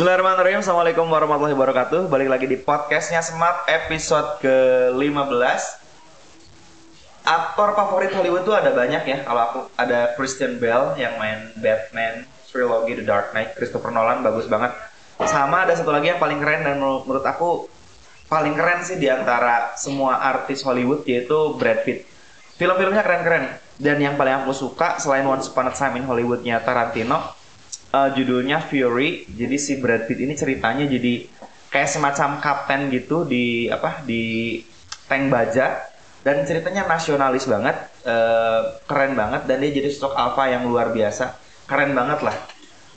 Bismillahirrahmanirrahim. Assalamualaikum warahmatullahi wabarakatuh. Balik lagi di podcastnya Smart episode ke-15 Aktor favorit Hollywood tuh ada banyak ya. Kalau aku ada Christian Bale yang main Batman Trilogy The Dark Knight Christopher Nolan bagus banget. Sama ada satu lagi yang paling keren dan menurut aku Paling keren sih di antara semua artis Hollywood yaitu Brad Pitt. Film-filmnya keren-keren. Dan yang paling aku suka selain Once Upon a Time in Hollywoodnya Tarantino uh, judulnya Fury. Jadi si Brad Pitt ini ceritanya jadi kayak semacam kapten gitu di apa di tank baja dan ceritanya nasionalis banget, uh, keren banget dan dia jadi sosok alpha yang luar biasa, keren banget lah.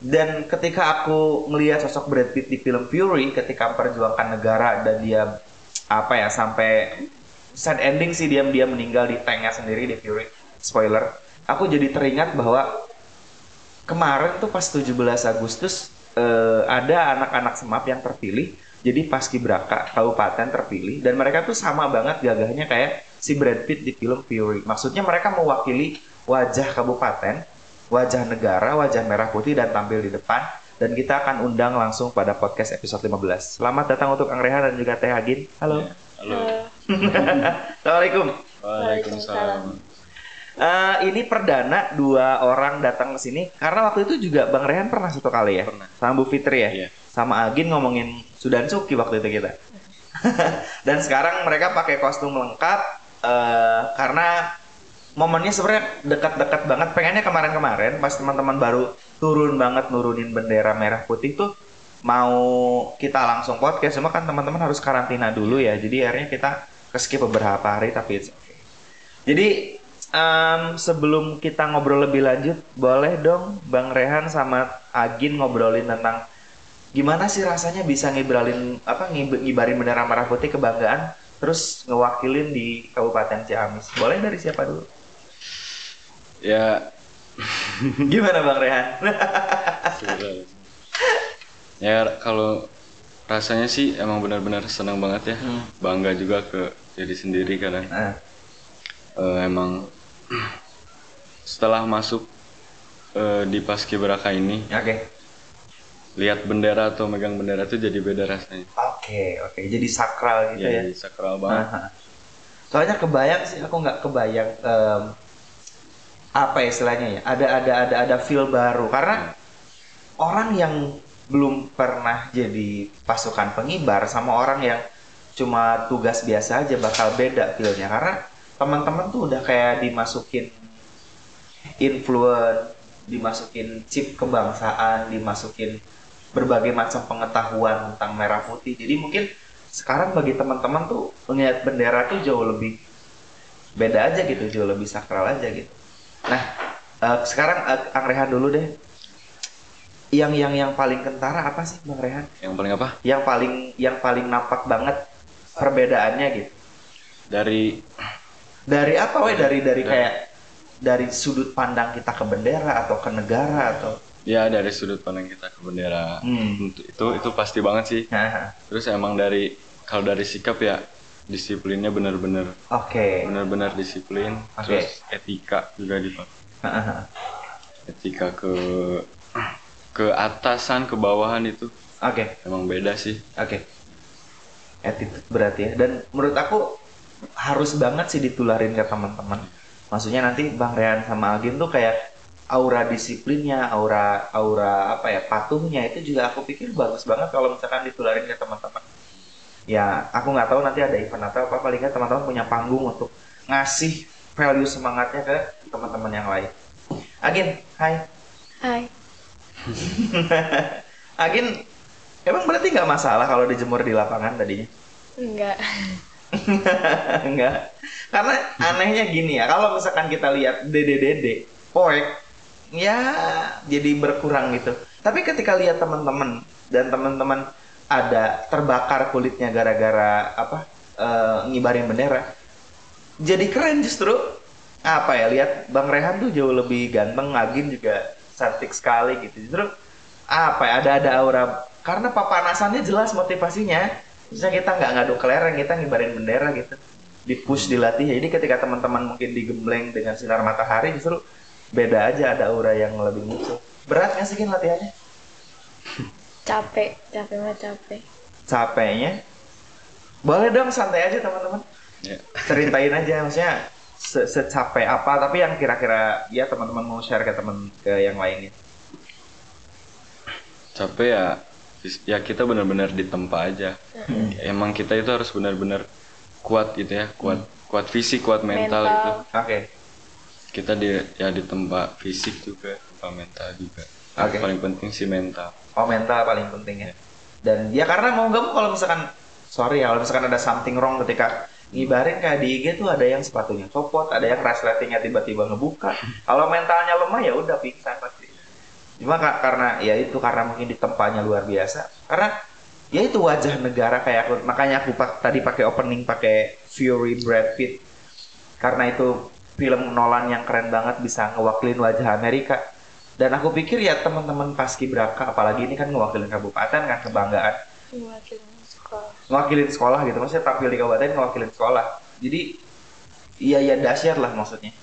Dan ketika aku melihat sosok Brad Pitt di film Fury ketika memperjuangkan negara dan dia apa ya sampai sad ending sih dia dia meninggal di tanknya sendiri di Fury. Spoiler. Aku jadi teringat bahwa kemarin tuh pas 17 Agustus uh, ada anak-anak semap yang terpilih jadi paskibraka kabupaten terpilih dan mereka tuh sama banget gagahnya kayak si Brad Pitt di film Fury. Maksudnya mereka mewakili wajah kabupaten, wajah negara, wajah merah putih dan tampil di depan dan kita akan undang langsung pada podcast episode 15. Selamat datang untuk Kang Rehan dan juga Teh Agin. Halo. Halo. Assalamualaikum. Waalaikumsalam. Uh, ini perdana dua orang datang ke sini. Karena waktu itu juga Bang Rehan pernah satu kali ya? Pernah. sama Bu Fitri ya? Iya. sama Agin ngomongin Sudan Suki waktu itu kita. Dan sekarang mereka pakai kostum lengkap uh, karena momennya sebenarnya dekat-dekat banget. Pengennya kemarin-kemarin pas teman-teman baru turun banget nurunin bendera merah putih tuh mau kita langsung podcast. Cuma kan teman-teman harus karantina dulu ya. Jadi akhirnya kita ke skip beberapa hari tapi it's okay. jadi Em, sebelum kita ngobrol lebih lanjut, boleh dong Bang Rehan sama Agin ngobrolin tentang gimana sih rasanya bisa ngibralin apa ngib- ngibarin bendera merah putih kebanggaan terus ngewakilin di Kabupaten Ciamis. Boleh dari siapa dulu? Ya, Gimana Bang Rehan? ya kalau rasanya sih emang benar-benar senang banget ya. Hmm. Bangga juga ke diri sendiri karena Nah, eh, emang setelah masuk eh, di paskibraka ini oke. lihat bendera atau megang bendera itu jadi beda rasanya. Oke, oke. Jadi sakral gitu ya. Jadi sakral banget. Aha. Soalnya kebayang sih, aku nggak kebayang em, apa ya istilahnya ya. Ada ada ada ada feel baru karena orang yang belum pernah jadi pasukan pengibar sama orang yang cuma tugas biasa aja bakal beda feelnya karena teman-teman tuh udah kayak dimasukin influence, dimasukin chip kebangsaan, dimasukin berbagai macam pengetahuan tentang merah putih. Jadi mungkin sekarang bagi teman-teman tuh melihat bendera tuh jauh lebih beda aja gitu, jauh lebih sakral aja gitu. Nah, eh, sekarang eh, Kang Rehan dulu deh. Yang yang yang paling kentara apa sih Bang Rehan? Yang paling apa? Yang paling yang paling nampak banget perbedaannya gitu. Dari Dari apa weh? Dari dari kayak dari sudut pandang kita ke bendera atau ke negara atau ya dari sudut pandang kita ke bendera Hmm. itu itu pasti banget sih. Nah, Terus emang dari kalau dari sikap ya disiplinnya bener-bener Oke. benar-benar disiplin Oke. terus etika juga dipakai etika ke ke atasan ke bawahan itu Oke. emang beda sih Oke. Attitude berarti ya. Dan menurut aku harus banget sih ditularin ke teman-teman. Maksudnya nanti Bang Rehan sama Agin tuh kayak aura disiplinnya, aura aura apa ya patuhnya itu juga aku pikir bagus banget kalau misalkan ditularin ke teman-teman. Ya, aku nggak tahu nanti ada event atau apa paling nggak teman-teman punya panggung untuk ngasih value semangatnya ke teman-teman yang lain. Agin, hai. Hai. Agin, emang berarti nggak masalah kalau dijemur di lapangan tadinya? Enggak. Enggak. Karena anehnya gini ya, kalau misalkan kita lihat dede-dede, poek, ya jadi berkurang gitu. Tapi ketika lihat teman-teman dan teman-teman ada terbakar kulitnya gara-gara apa eh, ngibarin bendera, jadi keren justru. Apa ya lihat Bang Rehan tuh jauh lebih ganteng, Agin juga cantik sekali gitu. Justru apa ya ada ada aura karena papanasannya jelas motivasinya misalnya kita nggak ngadu kelereng kita ngibarin bendera gitu. Di push dilatih. Jadi ketika teman-teman mungkin digembleng dengan sinar matahari justru beda aja ada aura yang lebih muncul. Berat nggak sih latihannya? Capek capek mah capek. Capeknya? Boleh dong santai aja teman-teman. Ya. Ceritain aja maksudnya se secapek apa tapi yang kira-kira ya teman-teman mau share ke teman ke yang lainnya. Capek ya ya kita benar-benar ditempa aja. Emang kita itu harus benar-benar kuat gitu ya kuat kuat fisik kuat mental, Mental. itu oke. Kita di ya ditempa fisik juga tempa mental juga. Oke. Yang paling penting sih mental. Oh mental paling penting ya. Dan ya karena mau nggak mau kalau misalkan sorry ya kalau misalkan ada something wrong ketika ngibarin kayak di IG tuh ada yang sepatunya copot ada yang resletingnya tiba-tiba ngebuka. Kalau mentalnya lemah ya udah pingsan pasti cuma ka- karena ya itu karena mungkin ditempanya luar biasa. Karena ya itu wajah negara kayak aku makanya aku pak, tadi pakai opening pakai Fury Brad Pitt. Karena itu film Nolan yang keren banget bisa ngewakilin wajah Amerika. Dan aku pikir ya teman-teman paskibraka apalagi ini kan ngewakilin kabupaten kan kebanggaan. Mewakili sekolah. Ngewakilin sekolah gitu maksudnya tampil di kabupaten ngewakilin sekolah. Jadi iya ya dahsyat lah maksudnya.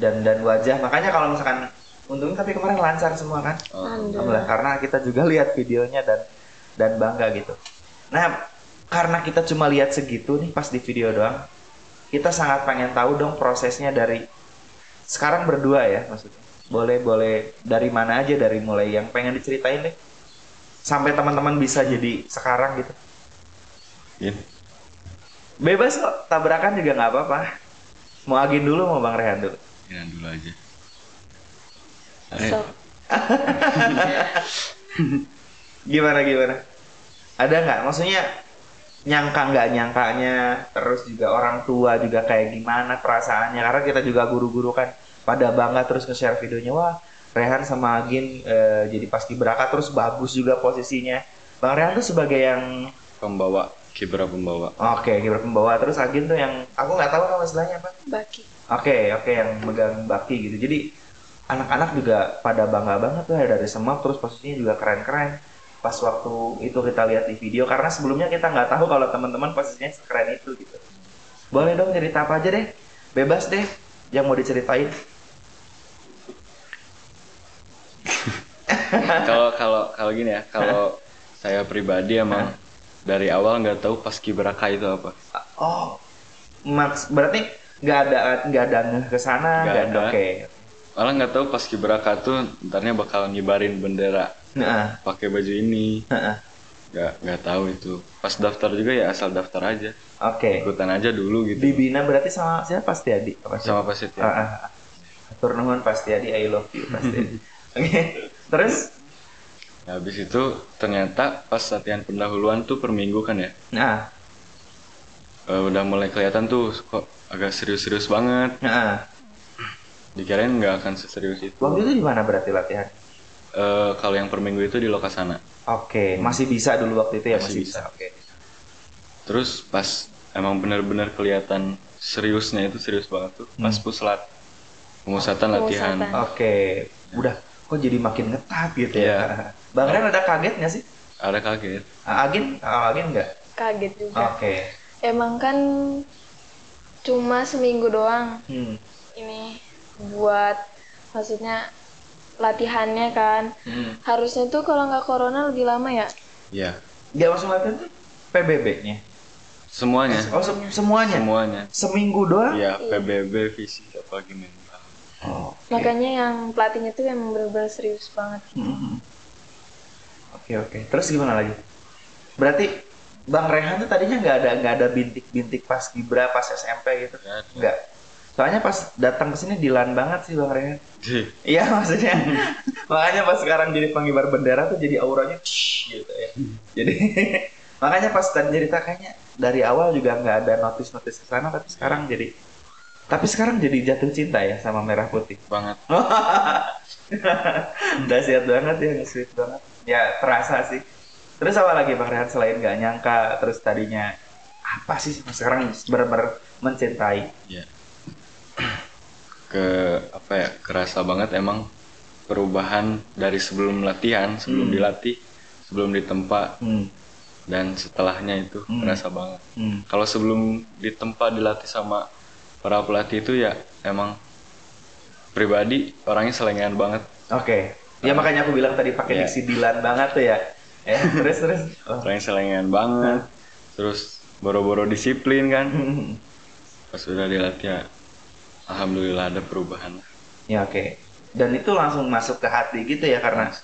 Dan dan wajah makanya kalau misalkan untungnya tapi kemarin lancar semua kan Oh, Alhamdulillah karena kita juga lihat videonya dan dan bangga gitu. Nah, karena kita cuma lihat segitu nih pas di video doang, kita sangat pengen tahu dong prosesnya dari sekarang berdua ya maksudnya. Boleh boleh dari mana aja dari mulai yang pengen diceritain deh. Sampai teman-teman bisa jadi sekarang gitu. ya. Bebas kok, tabrakan juga nggak apa-apa. Mau Agin dulu mau Bang Rehan dulu. Ya, dulu aja so Gimana gimana? Ada nggak? Maksudnya nyangka nggak nyangkanya, terus juga orang tua juga kayak gimana perasaannya? Karena kita juga guru-guru kan pada bangga terus nge-share videonya. Wah, Rehan sama Agin eh, jadi pasti beraka terus bagus juga posisinya. Bang Rehan tuh sebagai yang pembawa kibra pembawa oke, kiper pembawa terus Agin tuh yang aku nggak tahu nama istilahnya apa. baki Oke, oke yang megang baki gitu. Jadi anak-anak juga pada bangga banget tuh dari Semap terus posisinya juga keren-keren. Pas waktu itu kita lihat di video karena sebelumnya kita nggak tahu kalau teman-teman posisinya sekeren itu gitu. Boleh dong cerita apa aja deh. Bebas deh yang mau diceritain. kalau kalau kalau gini ya kalau saya pribadi emang dari awal nggak tahu pas kibraka itu apa Oh, Max berarti nggak ada nggak ada ke sana Nggak ada. Oke. Malah nggak tahu pas kibraka tuh ntarnya bakal ngibarin bendera. Nah, pakai baju ini. Nggak nggak tahu itu. Pas daftar juga ya asal daftar aja. Oke. ikutan aja dulu gitu. Dibina berarti sama siapa? Pasti Adi? Apa sama pas itu ah. Atur nuhun pasti Adi, I love you pasti. Oke. Terus? Nah, habis itu ternyata pas latihan pendahuluan tuh per minggu kan ya? Nah, eh, udah mulai kelihatan tuh kok agak serius-serius banget. Nah. Dikirain nggak akan seserius itu Waktu itu di mana berarti latihan? Eh, kalau yang per minggu itu di Lokasana Oke, masih bisa dulu waktu itu ya masih, Masih bisa. bisa. Oke. terus pas emang benar-benar kelihatan seriusnya itu serius banget tuh pas puslat pemusatan latihan Pemusatan. Oke, udah kok jadi makin ngetat gitu ya. Iya. Bang Ren ada kaget nggak sih? ada kaget Ah, Agin, ah, Agin nggak? kaget juga Oke. emang kan cuma seminggu doang Hmm. ini buat maksudnya latihannya kan Hmm. harusnya tuh kalau nggak corona lebih lama ya ya Dia langsung latihan tuh PBB-nya. semuanya Oh, se- semuanya. semuanya Seminggu doang? ya PBB fisik apa gimana Oh. makanya yang pelatihnya tuh emang bener-bener serius banget Hmm. Oke oke. Terus gimana lagi? Berarti Bang Rehan tuh tadinya nggak ada nggak ada bintik-bintik pas Gibra pas SMP gitu? Nggak. Soalnya pas datang ke sini dilan banget sih Bang Rehan. Iya maksudnya. makanya pas sekarang jadi pengibar bendera tuh jadi auranya tsh, gitu ya. Jadi makanya pas tadi cerita kayaknya dari awal juga nggak ada notis-notis ke sana tapi sekarang jadi tapi sekarang jadi jatuh cinta ya sama merah putih. banget Dahsyat banget ya, sweet banget. Ya terasa sih. Terus apa lagi Bang Rehan selain nggak nyangka, terus tadinya apa sih sekarang benar-benar mencintai? ya ke apa ya kerasa banget emang perubahan dari sebelum latihan sebelum Hmm. dilatih sebelum ditempa Hmm. dan setelahnya itu Hmm. kerasa banget Hmm. kalau sebelum ditempa dilatih sama para pelatih itu ya emang pribadi orangnya selengean banget Oke. Ya makanya aku bilang tadi pakai Iya. diksi Dilan banget tuh ya. ya terus terus oh. seleng-selengan banget terus boro-boro disiplin kan pas udah dilatih ya alhamdulillah ada perubahan. Ya oke. Dan itu langsung masuk ke hati gitu ya karena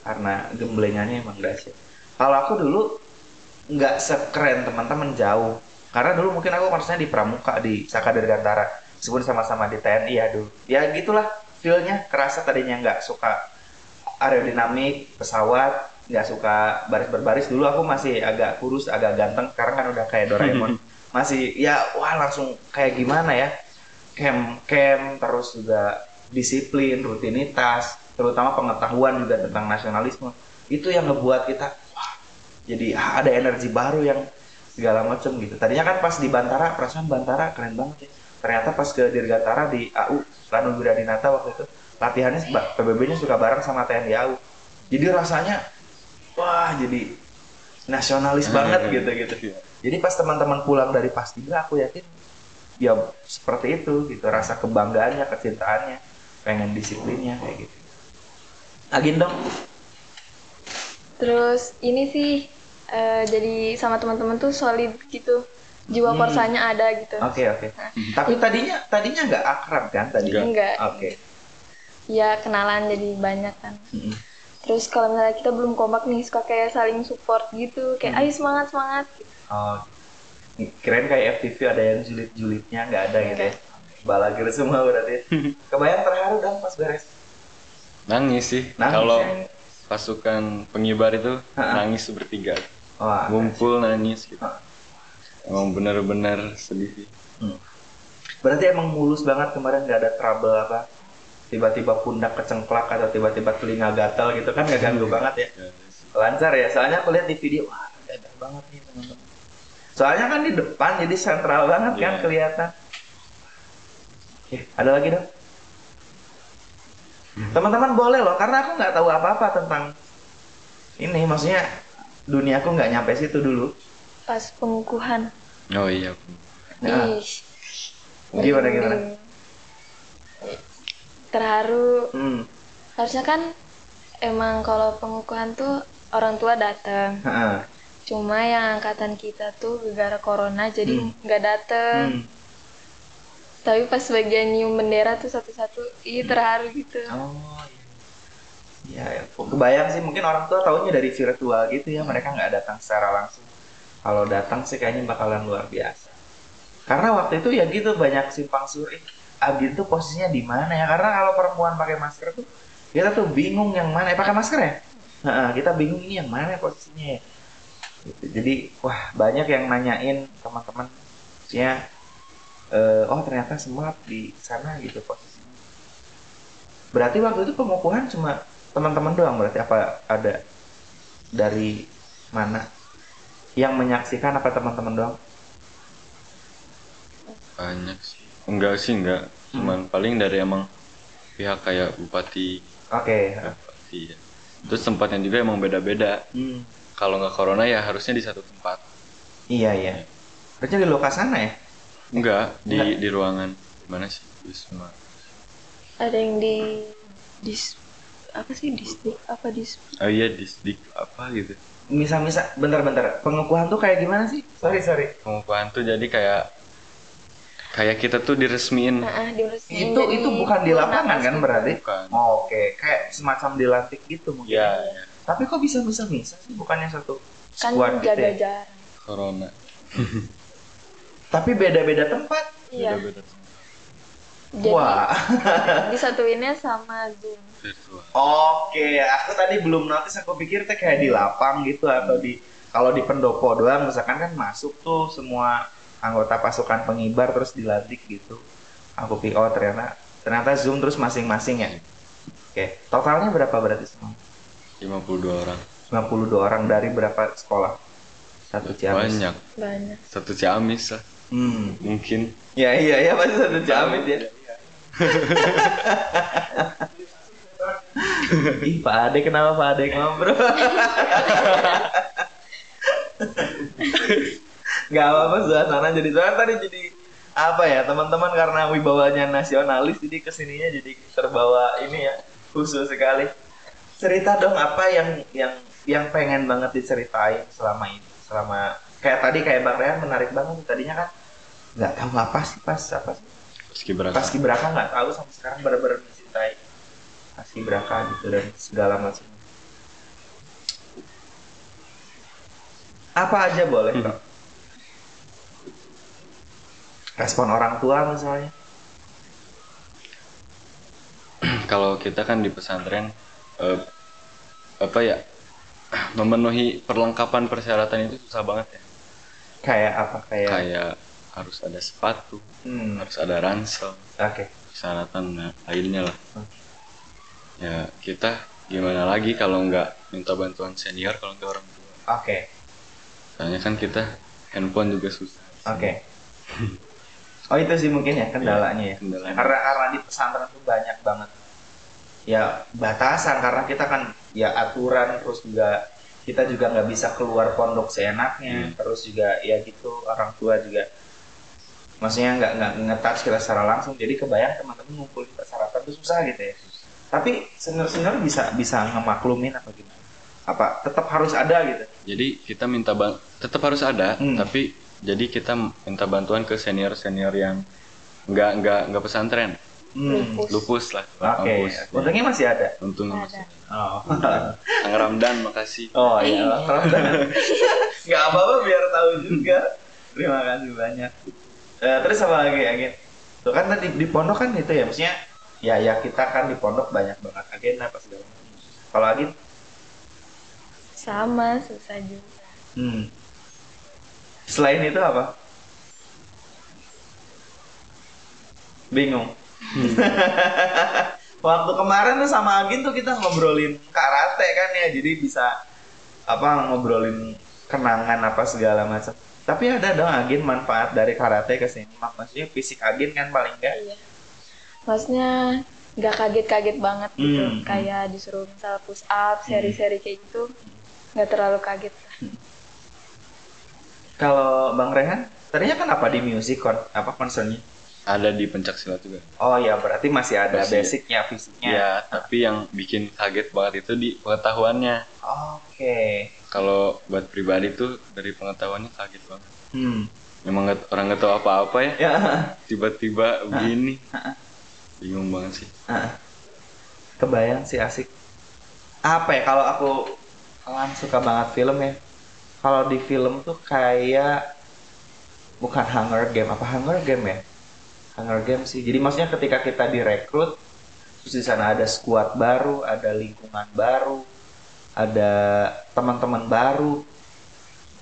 karena gemblengannya emang dahsyat. Kalau aku dulu nggak sekeren teman-teman jauh. Karena dulu mungkin aku maksudnya di pramuka di Saka Dirgantara meskipun sama-sama di TNI ya dulu ya gitulah feelnya. Kerasa tadinya nggak suka aerodinamik pesawat nggak suka baris berbaris. Dulu aku masih agak kurus agak ganteng. Sekarang kan udah kayak Doraemon. Masih ya wah langsung kayak gimana ya camp camp terus juga disiplin rutinitas terutama pengetahuan juga tentang nasionalisme. Itu yang ngebuat kita wah jadi ah, ada energi baru yang segala macam gitu. Tadinya kan pas di Bantara perasaan Bantara keren banget ya. Ternyata pas ke Dirgantara di AU Lanu Wiradinata waktu itu latihannya PBB-nya suka bareng sama TNI AU jadi rasanya wah jadi nasionalis Hmm, banget hmm. gitu gitu. Jadi pas teman-teman pulang dari Pastiga aku yakin ya seperti itu gitu rasa kebanggaannya kecintaannya pengen disiplinnya kayak gitu Agin dong Terus ini sih eh, jadi sama teman-teman tuh solid gitu. Jiwa Hmm. korsanya ada gitu. oke oke tapi tadinya tadinya nggak akrab kan tadi Enggak. oke Ya kenalan jadi banyak kan. Mm-mm. Terus kalau misalnya kita belum kompak nih suka kayak saling support gitu. Kayak Hmm. ayo semangat semangat. Gitu. oh keren kayak FTV ada yang julid-julidnya nggak ada gitu ya. Balagir semua berarti. Kebayang terharu dong pas beres. Nangis sih. Nangis kalau ya? pasukan pengibar itu Ha-ha. nangis bertiga. Wah ngumpul nangis gitu. Ha. emang bener-bener sedih sih. Hmm. Berarti emang mulus banget kemarin nggak ada trouble apa? Tiba-tiba pundak kecengklak atau tiba-tiba telinga gatal gitu kan nggak ganggu banget ya. Ya, lancar ya soalnya aku lihat di video wah dadah banget nih teman-teman soalnya kan di depan jadi sentral banget kan Iya. kelihatan Oke, ada lagi dong teman-teman boleh loh karena aku nggak tahu apa-apa tentang ini maksudnya dunia aku nggak nyampe situ dulu Pas pengukuhan. oh iya Nah, Ih. gimana gimana merinding. Terharu. hmm. Harusnya kan emang kalau pengukuhan tuh orang tua datang. Cuma yang angkatan kita tuh gara corona jadi Hmm. nggak dateng. Hmm. Tapi pas bagian nyium bendera tuh satu-satu, ih terharu gitu. Oh iya. Ya, ya. kebayang sih mungkin orang tua taunya dari virtual gitu ya, mereka nggak datang secara langsung. Kalau datang sih kayaknya bakalan luar biasa. Karena waktu itu ya gitu banyak simpang suri. Agin tuh posisinya di mana ya? Karena kalau perempuan pakai masker tuh kita tuh bingung yang mana. Eh, pakai masker ya? Heeh, kita bingung ini yang mana posisinya ya. Gitu. Jadi wah banyak yang nanyain teman-teman ya eh, oh ternyata smart di sana gitu posisinya. Berarti waktu itu pengukuhan cuma teman-teman doang berarti apa ada dari mana yang menyaksikan apa teman-teman doang? banyak sih enggak sih enggak cuman paling dari emang pihak kayak bupati Oke. bupati ya. terus tempatnya juga emang beda-beda Hmm. Kalau nggak corona ya harusnya di satu tempat Iya iya. Berarti di lokasi sana ya? enggak di Enggak. di ruangan mana sih wisma Ada yang di dis apa sih distrik apa dis oh iya disdik apa gitu Misa-misa, bentar-bentar. Pengukuhan tuh kayak gimana sih? Sorry sorry. pengukuhan tuh jadi kayak kayak kita tuh diresmiin nah, diresmiin Itu itu bukan di lapangan kan berarti? bukan Oh, Oke, kayak semacam dilantik gitu mungkin. ya, ya Tapi kok bisa bisa misa sih? Bukannya satu kan squad gitu ya? jarak corona Tapi beda-beda tempat. iya beda-beda jadi Wah. disatuinnya sama zoom virtual Oke, aku tadi belum notice. Aku pikir teh kayak di lapang gitu atau di kalau di pendopo doang, misalkan kan masuk tuh semua anggota pasukan pengibar terus dilantik gitu. Aku pikir oh ternyata ternyata zoom terus masing-masing ya. Oke, totalnya berapa berarti semua? 52 orang 92 orang dari berapa sekolah? Satu Ciamis. banyak banyak satu Ciamis lah Hmm. mungkin Ya iya iya pasti satu Ciamis ya. Ih, Pak Ade kenapa Pak Ade ngobrol? Gak apa-apa suasana jadi soalnya tadi jadi apa ya teman-teman karena wibawanya nasionalis jadi ke sininya jadi terbawa ini ya khusus sekali cerita dong apa yang yang yang pengen banget diceritain selama ini selama kayak tadi kayak bang Rehan menarik banget tadinya kan. Nggak tahu apa sih pas apa sih? Paski beraka. nggak tahu sampai sekarang benar-benar mencintai pas Kibraka gitu dan segala macam. Apa aja boleh kok respon orang tua misalnya. Kalau kita kan di pesantren eh, apa ya memenuhi perlengkapan persyaratan itu susah banget ya. kayak apa kayak Kayak harus ada sepatu, hmm, harus ada ransel, persyaratan lainnya lah. Ya kita gimana lagi kalau nggak minta bantuan senior kalau nggak orang tua. oke Soalnya kan kita handphone juga susah. oke oh itu sih mungkin ya kendalanya ya Kendalanya. karena karena di pesantren tuh banyak banget ya batasan karena kita kan ya aturan terus juga kita juga nggak bisa keluar pondok seenaknya Hmm. terus juga ya gitu orang tua juga maksudnya nggak nggak ngetouch kita secara langsung jadi kebayang teman-teman ngumpul di persyaratan itu susah gitu ya tapi senior-senior bisa bisa ngemaklumin apa gimana apa tetap harus ada gitu Jadi kita minta bang tetap harus ada, Hmm. tapi jadi kita minta bantuan ke senior senior yang nggak nggak nggak pesantren, hmm. Lupus. lupus lah, oke. Ya. untungnya masih ada Untungnya Ada. masih. oh Kang Ramdan makasih. Oh iya, nggak apa-apa biar tahu juga. Terima kasih banyak. Eh, terus apa lagi Agin? Tuh kan tadi di pondok kan itu ya, maksudnya ya ya kita kan di pondok banyak banget agenda pas segala. Kalau Agin, Sama, susah juga. hmm. selain itu apa? Bingung. Waktu kemarin tuh sama Agin tuh kita ngobrolin karate kan ya, jadi bisa apa ngobrolin kenangan apa segala macam. Tapi ada dong Agin manfaat dari karate ke sini. Maksudnya fisik Agin kan paling enggak. Iya. Maksudnya nggak kaget-kaget banget gitu. Hmm. Kayak disuruh misal push up, seri-seri kayak gitu. Nggak terlalu kaget. Kalau Bang Rehan, tadinya kan apa di musik kon apa concernnya? Ada di pencak silat juga. Oh ya berarti masih ada Masih. basicnya fisiknya. Ya, tapi yang bikin kaget banget itu di pengetahuannya. Oke. Kalau buat pribadi tuh dari pengetahuannya kaget banget. Hmm. Memang nggak- orang nggak tahu apa-apa ya, Ya. tiba-tiba begini. Bingung banget sih. Kebayang sih asik. Apa ya kalau aku kan suka banget film ya. Kalau di film tuh kayak bukan Hunger Game apa Hunger Game ya? Hunger Game sih. Jadi maksudnya ketika kita direkrut terus di sana ada squad baru, ada lingkungan baru, ada teman-teman baru.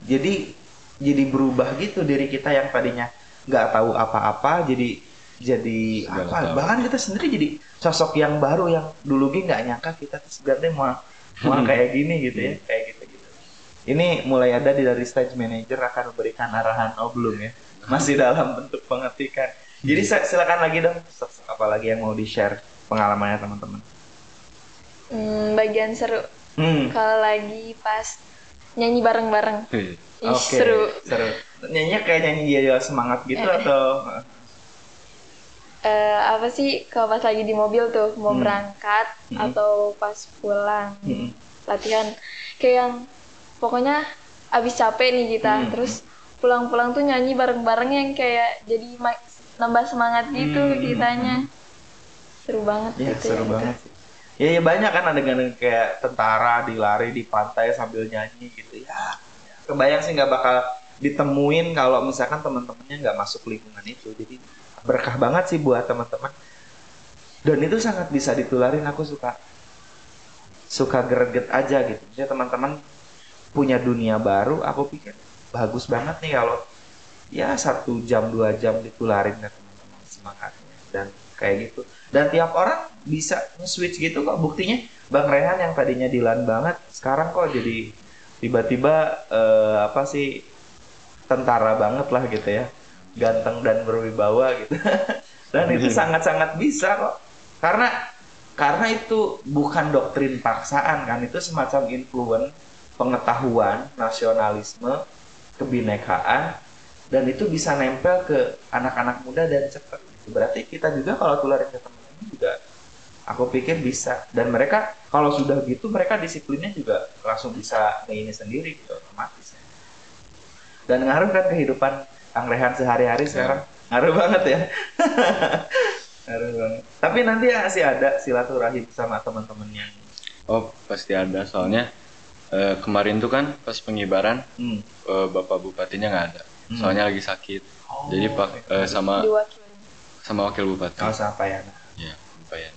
Jadi jadi berubah gitu diri kita yang tadinya nggak tahu apa-apa jadi jadi Segala apa tahu. bahkan kita sendiri jadi sosok yang baru yang dulu gue nggak nyangka kita sebenarnya mau mau kayak gini gitu ya kayak gitu gitu ini mulai ada di dari stage manager akan memberikan arahan oh belum ya masih dalam bentuk pengetikan jadi silakan lagi dong apalagi yang mau di share pengalamannya teman-teman Hmm, bagian seru. hmm. Kalau lagi pas nyanyi bareng-bareng. Ih, Oke, seru. seru. Nyanyinya kayak nyanyi dia semangat gitu Eh. atau Eh, apa sih kalau pas lagi di mobil tuh mau Hmm. berangkat Hmm. atau pas pulang Hmm. latihan kayak yang pokoknya abis capek nih kita Hmm. terus pulang-pulang tuh nyanyi bareng-bareng yang kayak jadi nambah semangat gitu Hmm. kitanya seru banget ya gitu seru ya, banget sih. Ya, ya banyak kan adegan kayak tentara dilari di pantai sambil nyanyi gitu ya. Kebayang sih nggak bakal ditemuin kalau misalkan teman-temannya nggak masuk lingkungan itu. Jadi berkah banget sih buat teman-teman. Dan itu sangat bisa ditularin. Aku suka suka greget aja gitu. Jadi teman-teman punya dunia baru. Aku pikir bagus banget nih kalau ya satu jam dua jam ditularin ke teman-teman semangatnya dan kayak gitu. Dan tiap orang bisa switch gitu kok. Buktinya bang Rehan yang tadinya dilan banget sekarang kok jadi tiba-tiba eh, apa sih tentara banget lah gitu ya. Ganteng dan berwibawa gitu. Dan itu sangat-sangat bisa kok. Karena karena itu bukan doktrin paksaan kan. Itu semacam influence pengetahuan nasionalisme kebinekaan dan itu bisa nempel ke anak-anak muda dan cepat gitu. berarti kita juga kalau tularin ke teman-teman juga aku pikir bisa dan mereka kalau sudah gitu mereka disiplinnya juga langsung bisa ini sendiri gitu otomatis ya. dan ngaruh kan kehidupan angrehan sehari-hari sekarang ngaruh banget ya ngaruh banget tapi nanti masih ada silaturahim sama teman-teman yang Oh pasti ada soalnya eh, kemarin tuh kan pas pengibaran hmm. eh, bapak bupatinya nggak ada. Hmm. Soalnya lagi sakit. Jadi pak eh, sama sama wakil bupati. oh apa ya Iya, lumayan.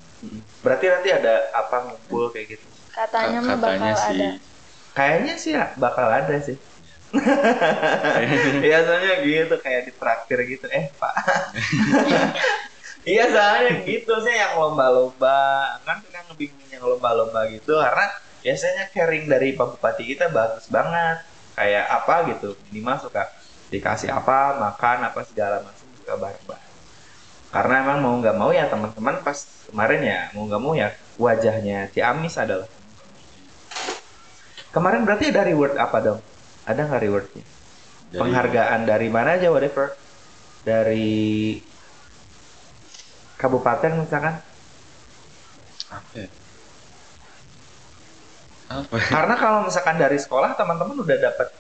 berarti nanti ada apa ngumpul kayak gitu katanya Ka- mah bakal ada Kayaknya sih ya, bakal ada sih. Biasanya gitu kayak di traktir gitu. Eh pak. Iya soalnya gitu sih yang lomba-lomba kan kan ngebingungin yang lomba-lomba gitu karena biasanya caring dari Pak Bupati kita bagus banget kayak apa gitu minimal suka dikasih apa makan apa segala macam suka bareng-bareng karena emang mau nggak mau ya teman-teman pas kemarin ya mau nggak mau ya wajahnya Ciamis adalah kemarin berarti ada reward apa dong ada nggak rewardnya Dari- penghargaan dari mana aja whatever dari kabupaten misalkan apa ya? Apa? ya? karena kalau misalkan dari sekolah teman-teman udah dapat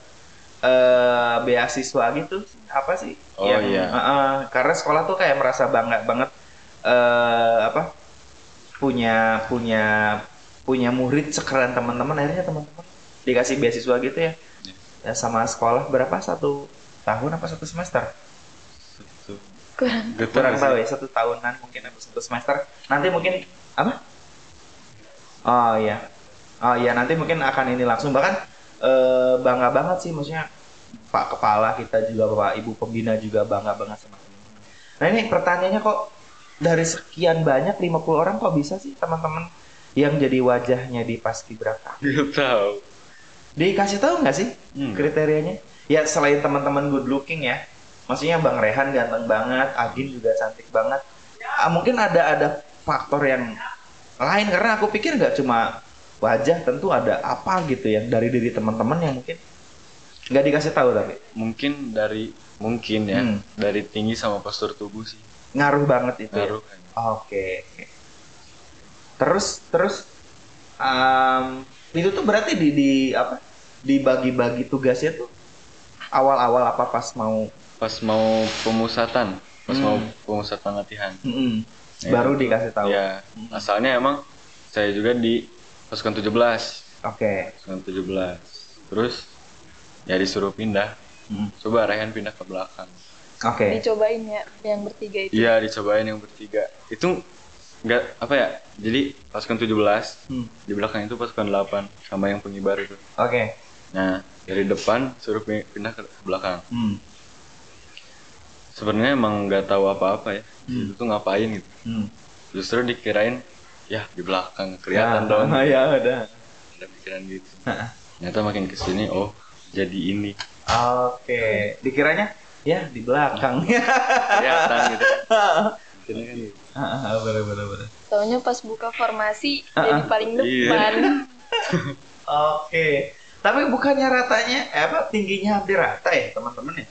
eh beasiswa gitu apa sih? Oh, iya. eh, eh, karena sekolah tuh kayak merasa bangga banget eh apa punya punya punya murid sekeren teman-teman akhirnya teman-teman dikasih beasiswa gitu ya. Iya. ya sama sekolah berapa? Satu tahun apa satu semester? Satu- kurang. Kurang tahu ya satu tahunan mungkin atau satu semester. Nanti mungkin apa? Oh iya. Oh iya nanti mungkin akan ini langsung. Bahkan eh, bangga banget sih maksudnya pak kepala kita juga bapak ibu pembina juga bangga banget sama teman-teman nah ini pertanyaannya kok dari sekian banyak 50 orang kok bisa sih teman-teman yang jadi wajahnya di paskibraka Gak tahu. dikasih tahu nggak sih Hmm. kriterianya ya selain teman-teman good looking ya maksudnya bang Rehan ganteng banget Agin juga cantik banget Ah, mungkin ada ada faktor yang lain karena aku pikir nggak cuma wajah tentu ada apa gitu yang dari diri teman-teman yang mungkin nggak dikasih tahu tapi Mungkin dari mungkin ya Hmm. dari tinggi sama postur tubuh sih. ngaruh banget itu ya? Ngaruh kan. Oke. Terus terus um, itu tuh berarti di di apa? Dibagi-bagi tugasnya tuh awal-awal apa pas mau Pas mau pemusatan, pas Hmm. mau pemusatan latihan. Mm-mm. Ya, baru dikasih tahu. Ya, asalnya emang saya juga di pasukan 17. Oke. Pasukan 17. Terus ya disuruh pindah. Mm. Coba Rehan pindah ke belakang. Oke. dicobain ya yang bertiga itu Iya, dicobain yang bertiga. Itu enggak apa ya? Jadi pasukan 17 Hmm. di belakang itu pasukan 8 sama yang pengibar itu. Oke. Nah, dari depan suruh pi- pindah ke belakang. Hmm. Sebenarnya emang nggak tahu apa-apa ya. Hmm. Itu tuh ngapain gitu. Hmm. Justru dikirain ya di belakang kelihatan Ya, dong. Ya udah. Ada pikiran gitu. Ternyata makin ke sini oh jadi ini Oke. Dikiranya ya di belakang. kelihatan gitu. Ini kan gitu. bener bener bener. taunya pas buka formasi Ah, jadi ah. paling Iya. depan Oke. Tapi bukannya ratanya eh, apa tingginya hampir rata ya teman-teman ya?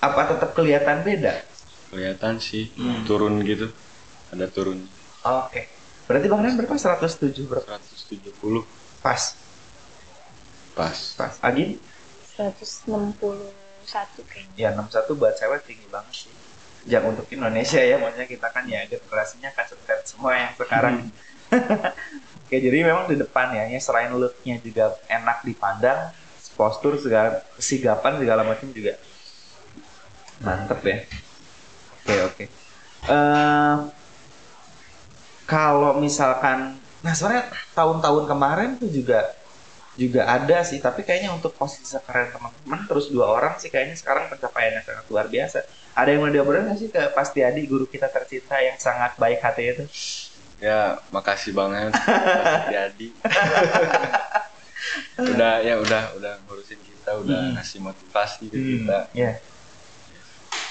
Apa tetap kelihatan beda? Kelihatan sih Hmm. turun gitu. Ada turun Oke. Berarti Bang Ren berapa? 107 berapa? 170 Pas. pas. Pas. Agin? 161 kayaknya Ya 61 buat cewek tinggi banget sih. Jangan untuk Indonesia ya, maksudnya kita kan ya generasinya kasar semua yang sekarang. Oke, jadi memang di depan ya, ya selain looknya juga enak dipandang, postur segala kesigapan segala macam juga mantep ya. Oke oke. Eh, kalau misalkan, nah sebenarnya tahun-tahun kemarin tuh juga juga ada sih, tapi kayaknya untuk posisi sekeren teman-teman terus dua orang sih kayaknya sekarang pencapaiannya sangat luar biasa. Ada yang mau diobrolin nggak sih ke Pasti Adi, guru kita tercinta yang sangat baik hati itu? Ya, makasih banget Jadi udah ya udah udah ngurusin kita, udah Hmm. ngasih motivasi ke kita. Iya.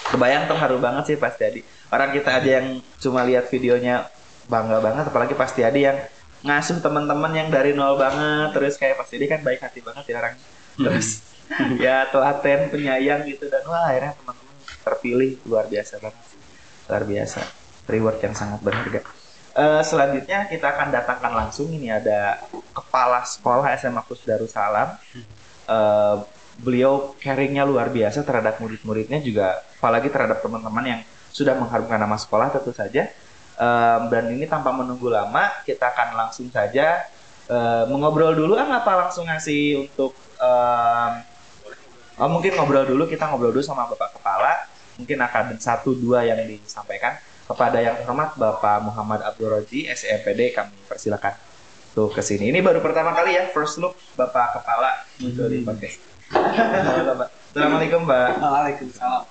Kebayang terharu banget sih Pasti Adi. Orang kita aja yang cuma lihat videonya bangga banget, apalagi Pasti Adi yang ngasuh teman-teman yang dari nol banget, terus kayak Pasti Adi kan baik hati banget ya orangnya. Terus ya telaten, penyayang gitu dan wah akhirnya teman-teman terpilih luar biasa banget. Luar biasa. Reward yang sangat berharga. Eh, selanjutnya kita akan datangkan langsung ini ada kepala sekolah SMA Kus Darussalam. Eh, beliau caringnya luar biasa terhadap murid-muridnya juga, apalagi terhadap teman-teman yang sudah mengharumkan nama sekolah tentu saja. Eh, dan ini tanpa menunggu lama, kita akan langsung saja eh, mengobrol dulu. Ah, apa langsung ngasih untuk em, oh, mungkin ngobrol dulu kita ngobrol dulu sama bapak kepala. Mungkin akan satu dua yang disampaikan kepada yang terhormat Bapak Muhammad Abdul Roji SEMPD kami persilakan tuh ke sini. Ini baru pertama kali ya first look Bapak Kepala muncul di podcast. Pak. Assalamualaikum Mbak. Waalaikumsalam.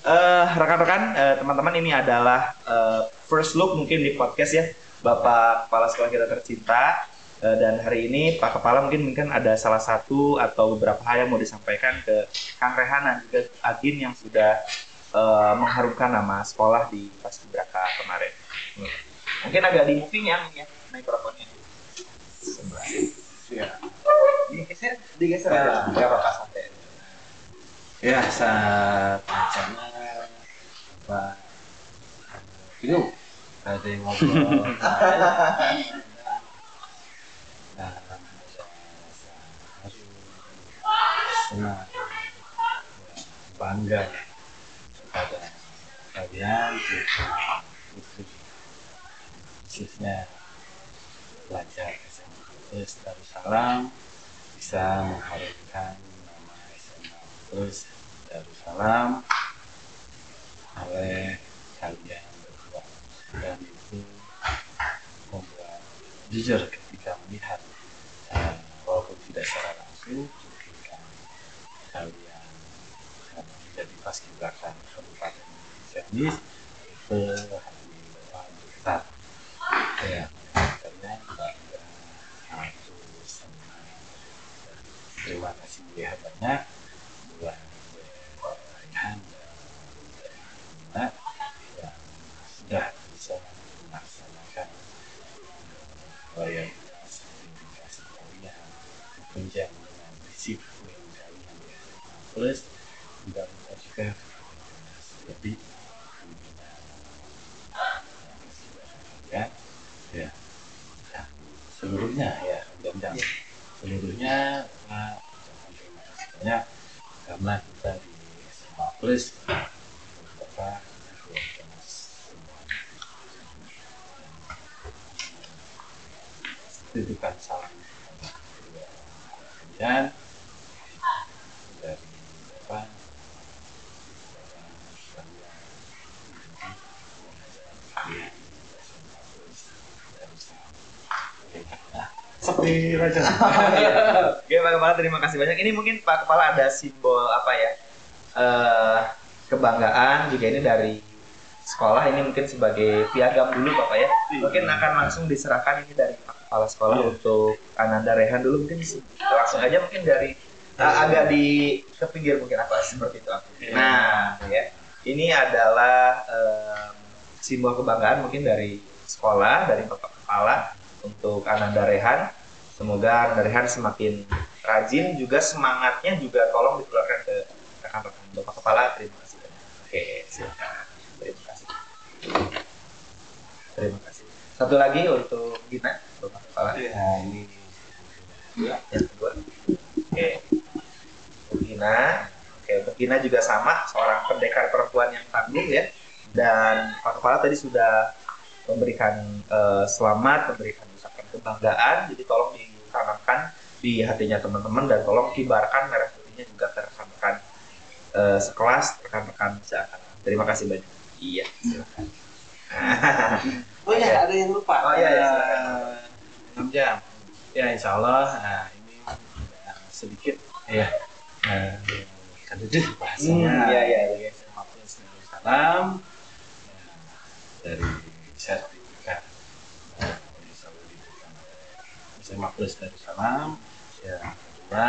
Eh, rekan-rekan, eh, teman-teman ini adalah eh, first look mungkin di podcast ya Bapak Kepala Sekolah kita tercinta. Eh, dan hari ini Pak Kepala mungkin mungkin ada salah satu atau beberapa hal yang mau disampaikan ke Kang Rehan dan juga Agin yang sudah eh, mengharumkan nama sekolah di Paskibraka kemarin. Mungkin agak di moving ya, ya mikrofonnya. Sebelah. Ya. Digeser, digeser aja. Nggak apa-apa santai. Ya, saat rencana Pak Itu ada yang ngobrol. Senang, bangga pada kalian putri khususnya pelajar Terus Darussalam bisa mengharumkan Terus Darussalam oleh kalian berdua. Dan itu membuat jujur ketika melihat eh, walaupun tidak secara langsung mungkin kalian eh, menjadi paskibraka Kabupaten Ciamis itu hati Bapak besar ya karena bangga aku senang terima kasih ya banyak buat Raihan dan Mbak yang sudah bisa melaksanakan loyalitas dedikasi kalian tunjang dengan disiplin kalian di SMA plus mudah-mudahan juga lebih ya ya ya seluruhnya ya dan dan seluruhnya Pak ucapkan terima kasih banyak karena kita di SMA plus Bapak keluarga semua titipkan salam kalian dari Bapak seperti raja Oke Pak Kepala terima kasih banyak. Ini mungkin Pak Kepala ada simbol apa ya? eh kebanggaan juga ini dari sekolah ini mungkin sebagai piagam dulu Bapak ya. Mungkin akan langsung diserahkan ini dari Kepala Sekolah Iya. untuk Ananda Rehan dulu mungkin sih. langsung aja mungkin dari eh, agak di ke pinggir mungkin apa seperti itu. Iya. Nah ya ini adalah em, simbol kebanggaan mungkin dari sekolah dari Bapak Kepala untuk Ananda Rehan. Semoga Ananda Rehan semakin rajin juga semangatnya juga tolong ditularkan ke rekan-rekan Bapak Kepala. Terima kasih. Oke, silakan. Terima kasih. Terima kasih. Satu lagi untuk Gina, Kepala. ya ini Yang kedua. Oke. Untuk Gina. Oke, untuk Gina juga sama, seorang pendekar perempuan yang tangguh ya. Dan Pak Kepala tadi sudah memberikan eh, selamat, memberikan ucapan kebanggaan. Jadi tolong ditanamkan di hatinya teman-teman dan tolong kibarkan merah putihnya juga ke rekan-rekan eh, sekelas, rekan-rekan seangkatan. Terima kasih banyak. Iya, silakan. Oh ya, ada yang lupa. Oh, iya, iya, Eh, silakan. Enam jam. Ya, insya Allah. Nah, ini sedikit ya. Eh, Kadedeh bahasanya. Hmm, iya, iya, iya. Plus Darussalam. Ya, dari sertifikat eh, oleh SMA Plus Darussalam. Ya, kedua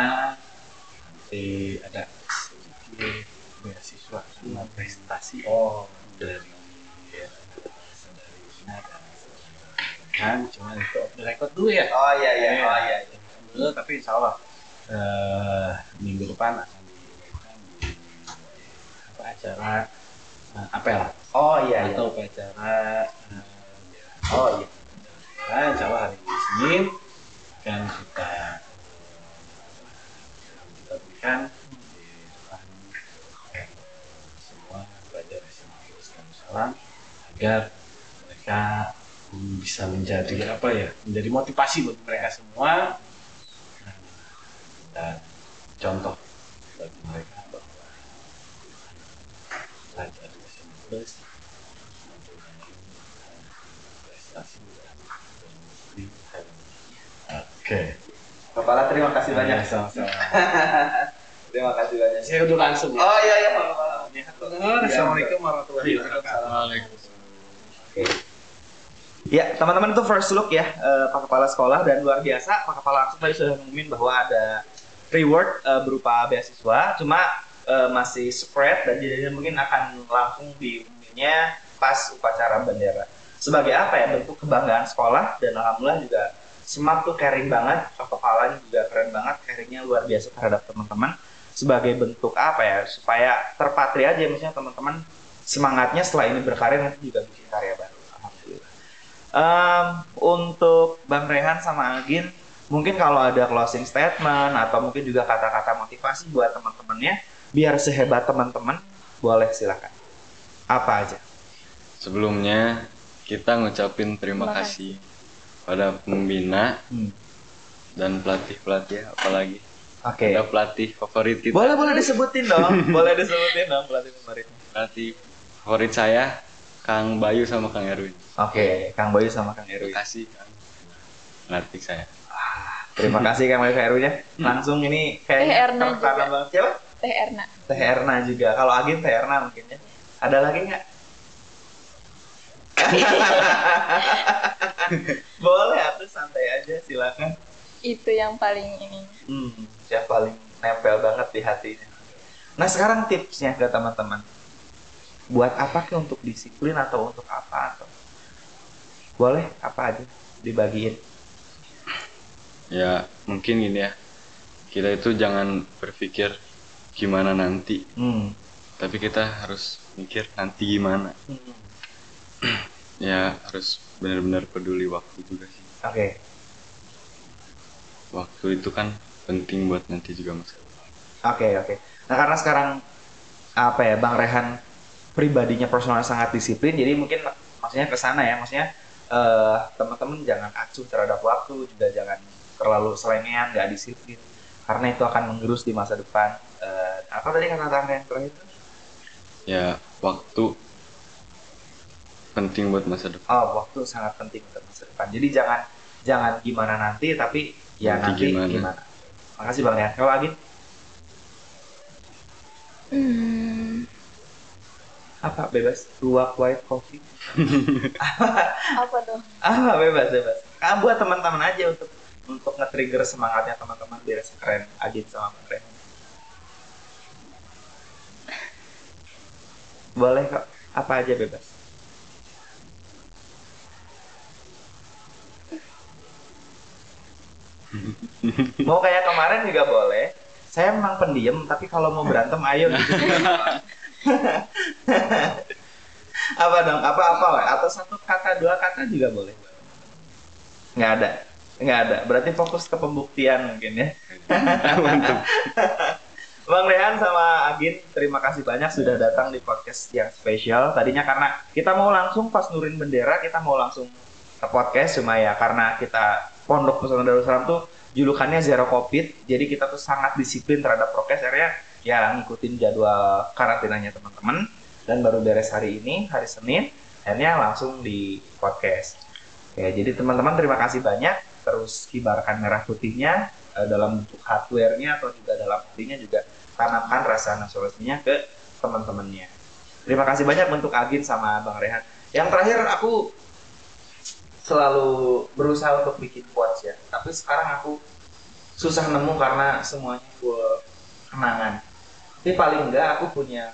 nanti ada sedikit beasiswa sama prestasi Oh, dari ya, Rina dan saudari kan cuma itu off the record dulu ya oh iya, iya, oh iya. iya. dulu tapi insya Allah eh, minggu depan akan di apa acara eh, apel Oh iya iya. atau upacara eh, Oh iya. Nah, insya Allah hari ini Senin akan kita kita berikan di depan eh, semua pelajar SMA Islam Salam agar mereka bisa menjadi apa ya menjadi motivasi buat mereka semua Nah, dan contoh bagi mereka bahwa pelajar SMA Plus prestasi Oke. Kepala terima kasih banyak. Ya, sama-sama. Terima kasih banyak. Saya udah langsung ya. Oh iya iya. Malam-malam. Assalamualaikum warahmatullahi wabarakatuh. Oke. Ya, teman-teman itu first look ya eh, Pak Kepala Sekolah dan luar biasa. Pak Kepala langsung tadi sudah ngumumin bahwa ada reward eh, berupa beasiswa. Cuma eh, masih spread dan jadinya mungkin akan langsung diumuminnya pas upacara bendera. Sebagai apa ya bentuk kebanggaan sekolah dan alhamdulillah juga Smart tuh caring banget, Pak Kepalanya juga keren banget, caringnya luar biasa terhadap teman-teman. Sebagai bentuk apa ya supaya terpatri aja misalnya teman-teman semangatnya setelah ini berkarya nanti juga bikin karya baru Em, untuk Bang Rehan sama Agin mungkin kalau ada closing statement atau mungkin juga kata-kata motivasi buat teman-temannya biar sehebat teman-teman boleh silakan apa aja Sebelumnya kita ngucapin terima Terima kasih pada pembina Hmm. dan pelatih-pelatih apalagi. oke Ada pelatih favorit kita. boleh boleh disebutin dong boleh disebutin dong pelatih favoritnya Pelatih favorit saya Kang Bayu sama Kang Erwin. oke Kang Bayu sama Kang Erwin Terima kasih Kang. Pelatih saya. Terima kasih Kang Bayu Heru nya. Langsung ini kayaknya Teh Erna tertanam juga. banget. Siapa? Teh Erna. Teh Erna juga. Kalau Agin Teh Erna mungkin ya. Ada lagi nggak? Boleh atau santai aja silakan. Itu yang paling ini. Hmm, yang paling nempel banget di hatinya. Nah sekarang tipsnya ke teman-teman. Buat apa ke untuk disiplin atau untuk apa atau boleh apa aja dibagiin. Ya mungkin gini ya. Kita itu jangan berpikir gimana nanti, Hmm. tapi kita harus mikir nanti gimana. Hmm. Ya harus benar-benar peduli waktu juga sih. Oke. Waktu itu kan penting buat nanti juga mas. Oke oke. Nah karena sekarang apa ya Bang Rehan pribadinya personal sangat disiplin, jadi mungkin mak- maksudnya ke sana ya, maksudnya eh, teman-teman jangan acuh terhadap waktu, juga jangan terlalu selengean, nggak disiplin, karena itu akan menggerus di masa depan. Eh, apa tadi kata Bang Rehan terakhir itu? Ya waktu penting buat masa depan. Oh waktu sangat penting untuk masa depan. Jadi jangan jangan gimana nanti, tapi ya nanti, Nanti gimana. gimana. Makasih Bang Rehan. Kalau Agin Hmm, apa bebas? Luwak white coffee. apa tuh? Ah, bebas, bebas. Ah, buat teman-teman aja untuk untuk nge-trigger semangatnya teman-teman biar keren Agit sama keren. Boleh kok. Apa aja bebas. mau kayak kemarin juga boleh. Saya memang pendiam, tapi kalau mau berantem ayo gitu. apa dong? Apa apa Wak? Atau satu kata dua kata juga boleh. Nggak ada, nggak ada. Berarti fokus ke pembuktian mungkin ya. Bang Rehan sama Agin, terima kasih banyak sudah datang di podcast yang spesial. Tadinya karena kita mau langsung pas nurin bendera, kita mau langsung ke podcast cuma ya karena kita Pondok Pesantren Darussalam tuh julukannya zero covid, jadi kita tuh sangat disiplin terhadap prokes. Akhirnya ya ngikutin jadwal karantinanya teman-teman dan baru beres hari ini hari Senin, akhirnya langsung di podcast. Oke, jadi teman-teman terima kasih banyak. Terus kibarkan merah putihnya eh, dalam bentuk hardware-nya atau juga dalam putihnya juga tanamkan rasa nasionalismenya ke teman-temannya. Terima kasih banyak untuk Agin sama Bang Rehan. Yang terakhir aku selalu berusaha untuk bikin quotes ya, tapi sekarang aku susah nemu karena semuanya full kenangan. Tapi paling enggak aku punya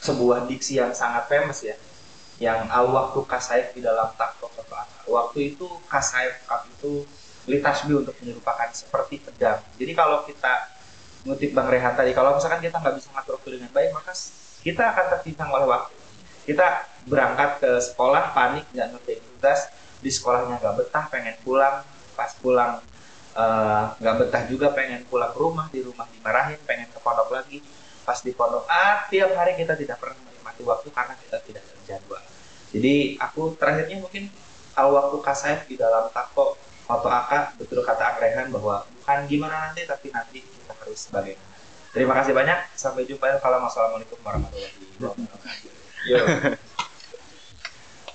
sebuah diksi yang sangat famous ya, yang al waktu kasaif di dalam takwa Waktu itu kasaif kap itu litasbi untuk menyerupakan seperti pedang. Jadi kalau kita ngutip Bang Rehan tadi, kalau misalkan kita nggak bisa ngatur waktu dengan baik, maka kita akan tertimbang oleh waktu. Kita berangkat ke sekolah panik nggak ngerti tugas di sekolahnya nggak betah pengen pulang pas pulang eh, nggak betah juga pengen pulang ke rumah di rumah dimarahin pengen ke pondok lagi. Pas di pondok ah tiap hari kita tidak pernah menikmati waktu karena kita tidak terjadwal jadi aku terakhirnya mungkin al waktu kasaif di dalam tako foto AK betul kata Angrehan bahwa bukan gimana nanti tapi nanti kita harus bagaimana. Terima kasih banyak. Sampai jumpa kalau wassalamualaikum warahmatullahi wabarakatuh. Yo.